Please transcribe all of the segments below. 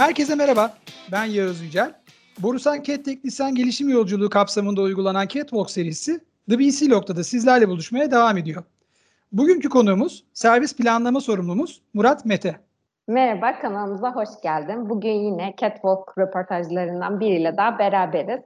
Herkese merhaba, ben Yağız Yücel. Borusan Cat Teknisyen Gelişim Yolculuğu kapsamında uygulanan Catwalk serisi The BC Log'da sizlerle buluşmaya devam ediyor. Bugünkü konuğumuz servis planlama sorumlumuz Murat Mete. Merhaba, kanalımıza hoş geldin. Bugün yine Catwalk röportajlarından biriyle daha beraberiz.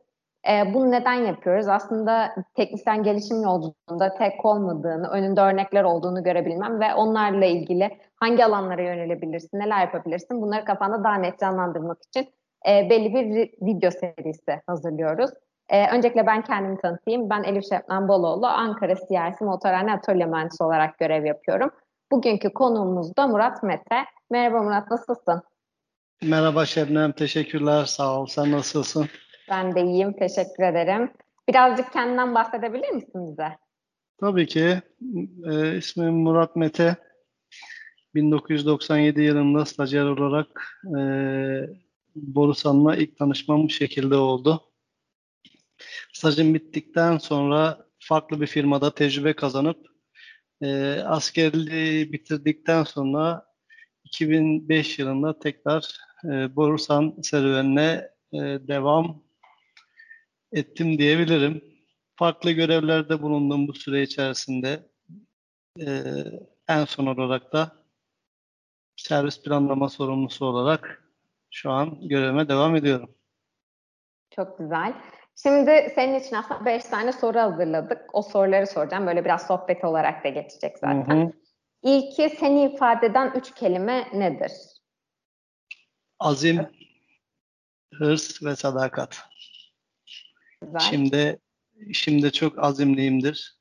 Ee, bunu neden yapıyoruz? Aslında teknisyen gelişim yolculuğunda tek olmadığını, önünde örnekler olduğunu görebilmem ve onlarla ilgili hangi alanlara yönelebilirsin, neler yapabilirsin bunları kafanda daha net canlandırmak için e, belli bir video serisi hazırlıyoruz. E, öncelikle ben kendimi tanıtayım. Ben Elif Şebnem Boloğlu, Ankara CRC Motorhane Atölye Mühendisi olarak görev yapıyorum. Bugünkü konuğumuz da Murat Mete. Merhaba Murat, nasılsın? Merhaba Şebnem, teşekkürler. Sağ ol. Sen nasılsın? Ben de iyiyim, teşekkür ederim. Birazcık kendinden bahsedebilir misin bize? Tabii ki. E, ismim Murat Mete. 1997 yılında stajyer olarak e, Borusan'la ilk tanışmam bu şekilde oldu. Stajım bittikten sonra farklı bir firmada tecrübe kazanıp e, askerliği bitirdikten sonra 2005 yılında tekrar e, Borusan serüvenine e, devam ettim diyebilirim. Farklı görevlerde bulundum bu süre içerisinde. E, en son olarak da servis planlama sorumlusu olarak şu an görevime devam ediyorum. Çok güzel. Şimdi senin için aslında beş tane soru hazırladık. O soruları soracağım. Böyle biraz sohbet olarak da geçecek zaten. Hı hı. İlki seni ifade eden üç kelime nedir? Azim, hırs ve sadakat. Güzel. Şimdi şimdi çok azimliyimdir.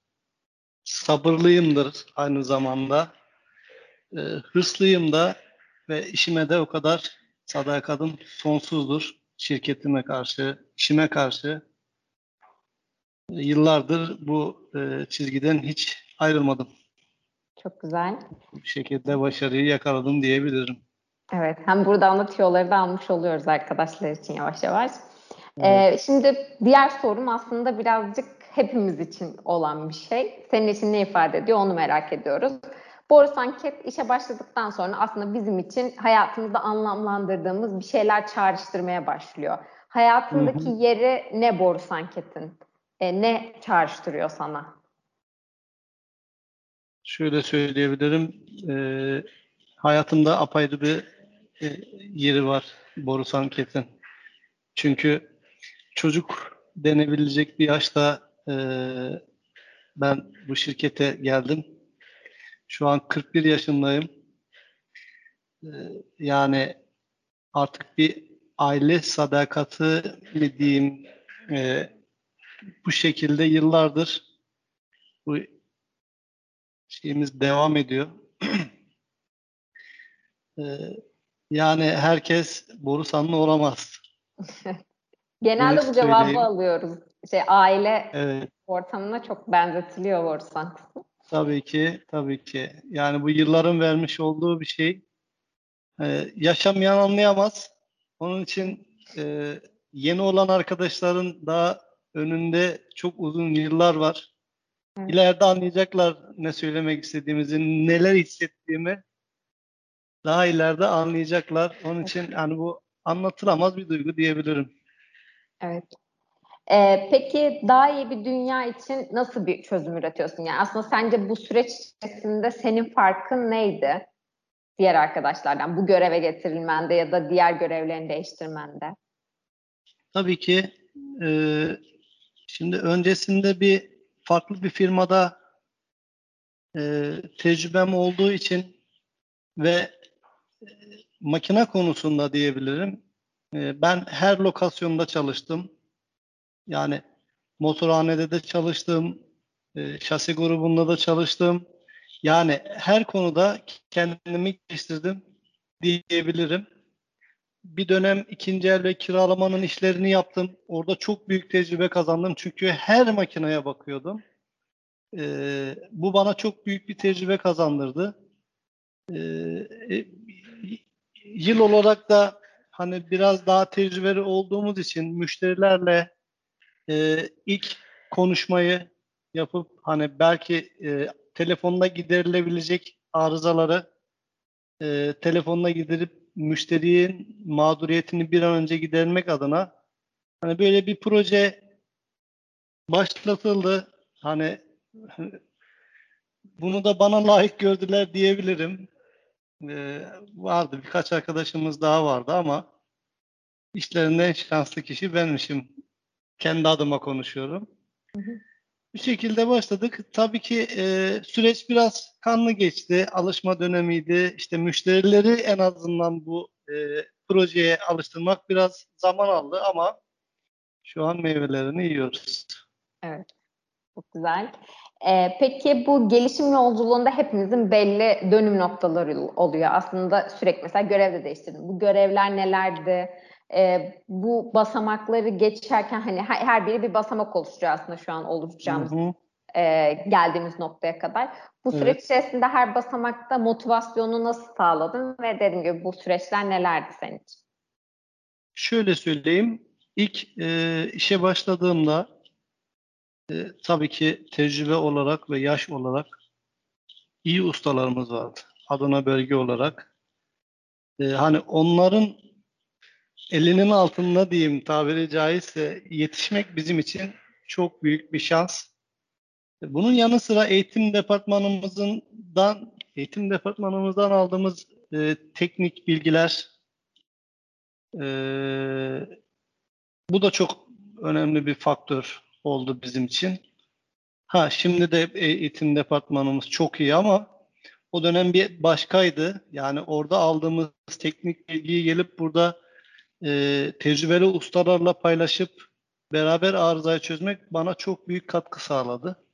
Sabırlıyımdır aynı zamanda. E, hırslıyım da ve işime de o kadar sadakatim sonsuzdur. Şirketime karşı, işime karşı. Yıllardır bu e, çizgiden hiç ayrılmadım. Çok güzel. Bir şekilde başarıyı yakaladım diyebilirim. Evet, hem burada anlatıyorları da almış oluyoruz arkadaşlar için yavaş yavaş. Evet. Ee, şimdi diğer sorum aslında birazcık hepimiz için olan bir şey. Senin için ne ifade ediyor onu merak ediyoruz. Boris Anket işe başladıktan sonra aslında bizim için hayatımızda anlamlandırdığımız bir şeyler çağrıştırmaya başlıyor. Hayatındaki hı hı. yeri ne Boris Anket'in? E, ne çağrıştırıyor sana? Şöyle söyleyebilirim. E, hayatımda apayrı bir e, yeri var Boris Anket'in. Çünkü çocuk denebilecek bir yaşta e, ben bu şirkete geldim. Şu an 41 yaşındayım. E, yani artık bir aile sadakati mi diyeyim e, bu şekilde yıllardır bu şeyimiz devam ediyor. e, yani herkes Borusanlı olamaz. Genelde evet, bu cevabı söyleyeyim. alıyoruz. Şey aile evet. ortamına çok benzetiliyor Borusan kısmı. Tabii ki, tabii ki. Yani bu yılların vermiş olduğu bir şey. Ee, yaşamayan anlayamaz. Onun için e, yeni olan arkadaşların daha önünde çok uzun yıllar var. Evet. İleride anlayacaklar ne söylemek istediğimizi, neler hissettiğimi daha ileride anlayacaklar. Onun için yani bu anlatılamaz bir duygu diyebilirim. Evet. Ee, peki daha iyi bir dünya için nasıl bir çözüm üretiyorsun? Yani aslında sence bu süreç içerisinde senin farkın neydi? Diğer arkadaşlardan bu göreve getirilmende ya da diğer görevlerini değiştirmende. Tabii ki e, şimdi öncesinde bir farklı bir firmada e, tecrübem olduğu için ve e, makine konusunda diyebilirim ee, ben her lokasyonda çalıştım. Yani motorhanede de çalıştım, e, şasi grubunda da çalıştım. Yani her konuda kendimi geliştirdim diyebilirim. Bir dönem ikinci el ve kiralamanın işlerini yaptım. Orada çok büyük tecrübe kazandım. Çünkü her makineye bakıyordum. Ee, bu bana çok büyük bir tecrübe kazandırdı. Ee, e, yıl olarak da hani biraz daha tecrübeli olduğumuz için müşterilerle e, ilk konuşmayı yapıp hani belki e, telefonda giderilebilecek arızaları e, telefonla giderip müşterinin mağduriyetini bir an önce gidermek adına hani böyle bir proje başlatıldı. Hani bunu da bana layık gördüler diyebilirim. Ee, vardı birkaç arkadaşımız daha vardı ama işlerinde en şanslı kişi benmişim. Kendi adıma konuşuyorum. Hı hı. Bu şekilde başladık. Tabii ki e, süreç biraz kanlı geçti. Alışma dönemiydi. İşte müşterileri en azından bu e, projeye alıştırmak biraz zaman aldı ama şu an meyvelerini yiyoruz. Evet. Çok güzel. Ee, peki bu gelişim yolculuğunda hepimizin belli dönüm noktaları oluyor. Aslında sürekli mesela görev de değiştirdim. Bu görevler nelerdi? Ee, bu basamakları geçerken hani her, her biri bir basamak oluşturuyor aslında şu an oluşacağımız Hı hı. e, geldiğimiz noktaya kadar. Bu süreç Evet. içerisinde her basamakta motivasyonu nasıl sağladın ve dediğim gibi bu süreçler nelerdi senin için? Şöyle söyleyeyim. İlk e, işe başladığımda e, tabii ki tecrübe olarak ve yaş olarak iyi ustalarımız vardı. Adana bölge olarak. E, hani onların elinin altında diyeyim tabiri caizse yetişmek bizim için çok büyük bir şans. E, Bunun yanı sıra eğitim departmanımızdan eğitim departmanımızdan aldığımız e, teknik bilgiler e, bu da çok önemli bir faktör oldu bizim için. Ha şimdi de eğitim departmanımız çok iyi ama o dönem bir başkaydı. Yani orada aldığımız teknik bilgiyi gelip burada e, tecrübeli ustalarla paylaşıp beraber arızayı çözmek bana çok büyük katkı sağladı.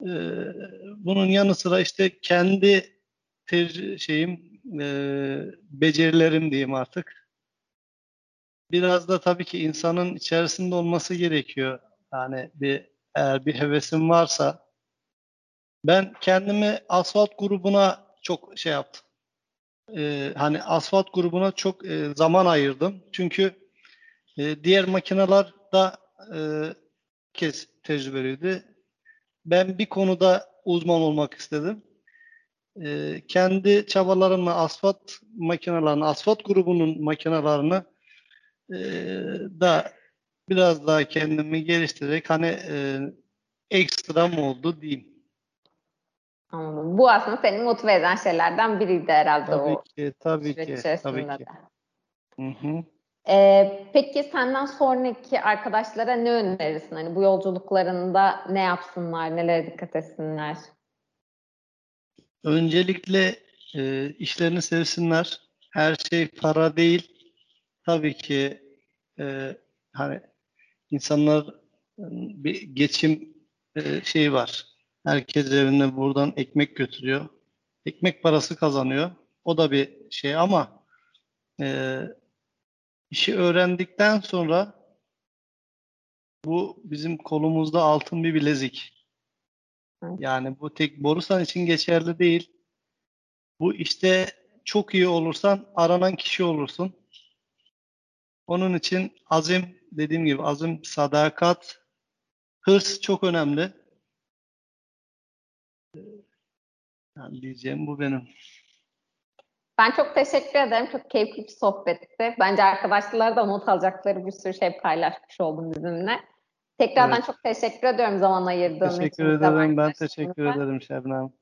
E, bunun yanı sıra işte kendi şeyim e, becerilerim diyeyim artık. Biraz da tabii ki insanın içerisinde olması gerekiyor. Yani bir eğer bir hevesim varsa ben kendimi asfalt grubuna çok şey yaptım. Ee, hani asfalt grubuna çok e, zaman ayırdım. Çünkü e, diğer makineler da e, herkes tecrübeliydi. Ben bir konuda uzman olmak istedim. E, kendi çabalarımla asfalt makinelerini, asfalt grubunun makinelerini e, da biraz daha kendimi geliştirerek hani e, ekstra mı oldu diyeyim. Anladım. Bu aslında seni motive eden şeylerden biriydi herhalde Tabii o ki, tabii ki, tabii ki. Hı hı. Ee, peki senden sonraki arkadaşlara ne önerirsin? Hani bu yolculuklarında ne yapsınlar, nelere dikkat etsinler? Öncelikle e, işlerini sevsinler. Her şey para değil. Tabii ki e, hani insanlar bir geçim e, şeyi var. Herkes evine buradan ekmek götürüyor. Ekmek parası kazanıyor. O da bir şey ama e, işi öğrendikten sonra bu bizim kolumuzda altın bir bilezik. Yani bu tek Borusan için geçerli değil. Bu işte çok iyi olursan aranan kişi olursun. Onun için azim dediğim gibi azim, sadakat, hırs çok önemli. Yani diyeceğim bu benim. Ben çok teşekkür ederim. Çok keyifli bir sohbetti. Bence arkadaşlar da not alacakları bir sürü şey paylaşmış oldum bizimle. Tekrardan Evet. çok teşekkür ediyorum zaman ayırdığın için. Teşekkür ederim. Ben teşekkür ederim Şebnem.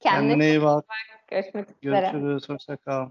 Kendine, Kendine iyi bak. Görüşmek üzere. Görüşürüz. Hoşça kal.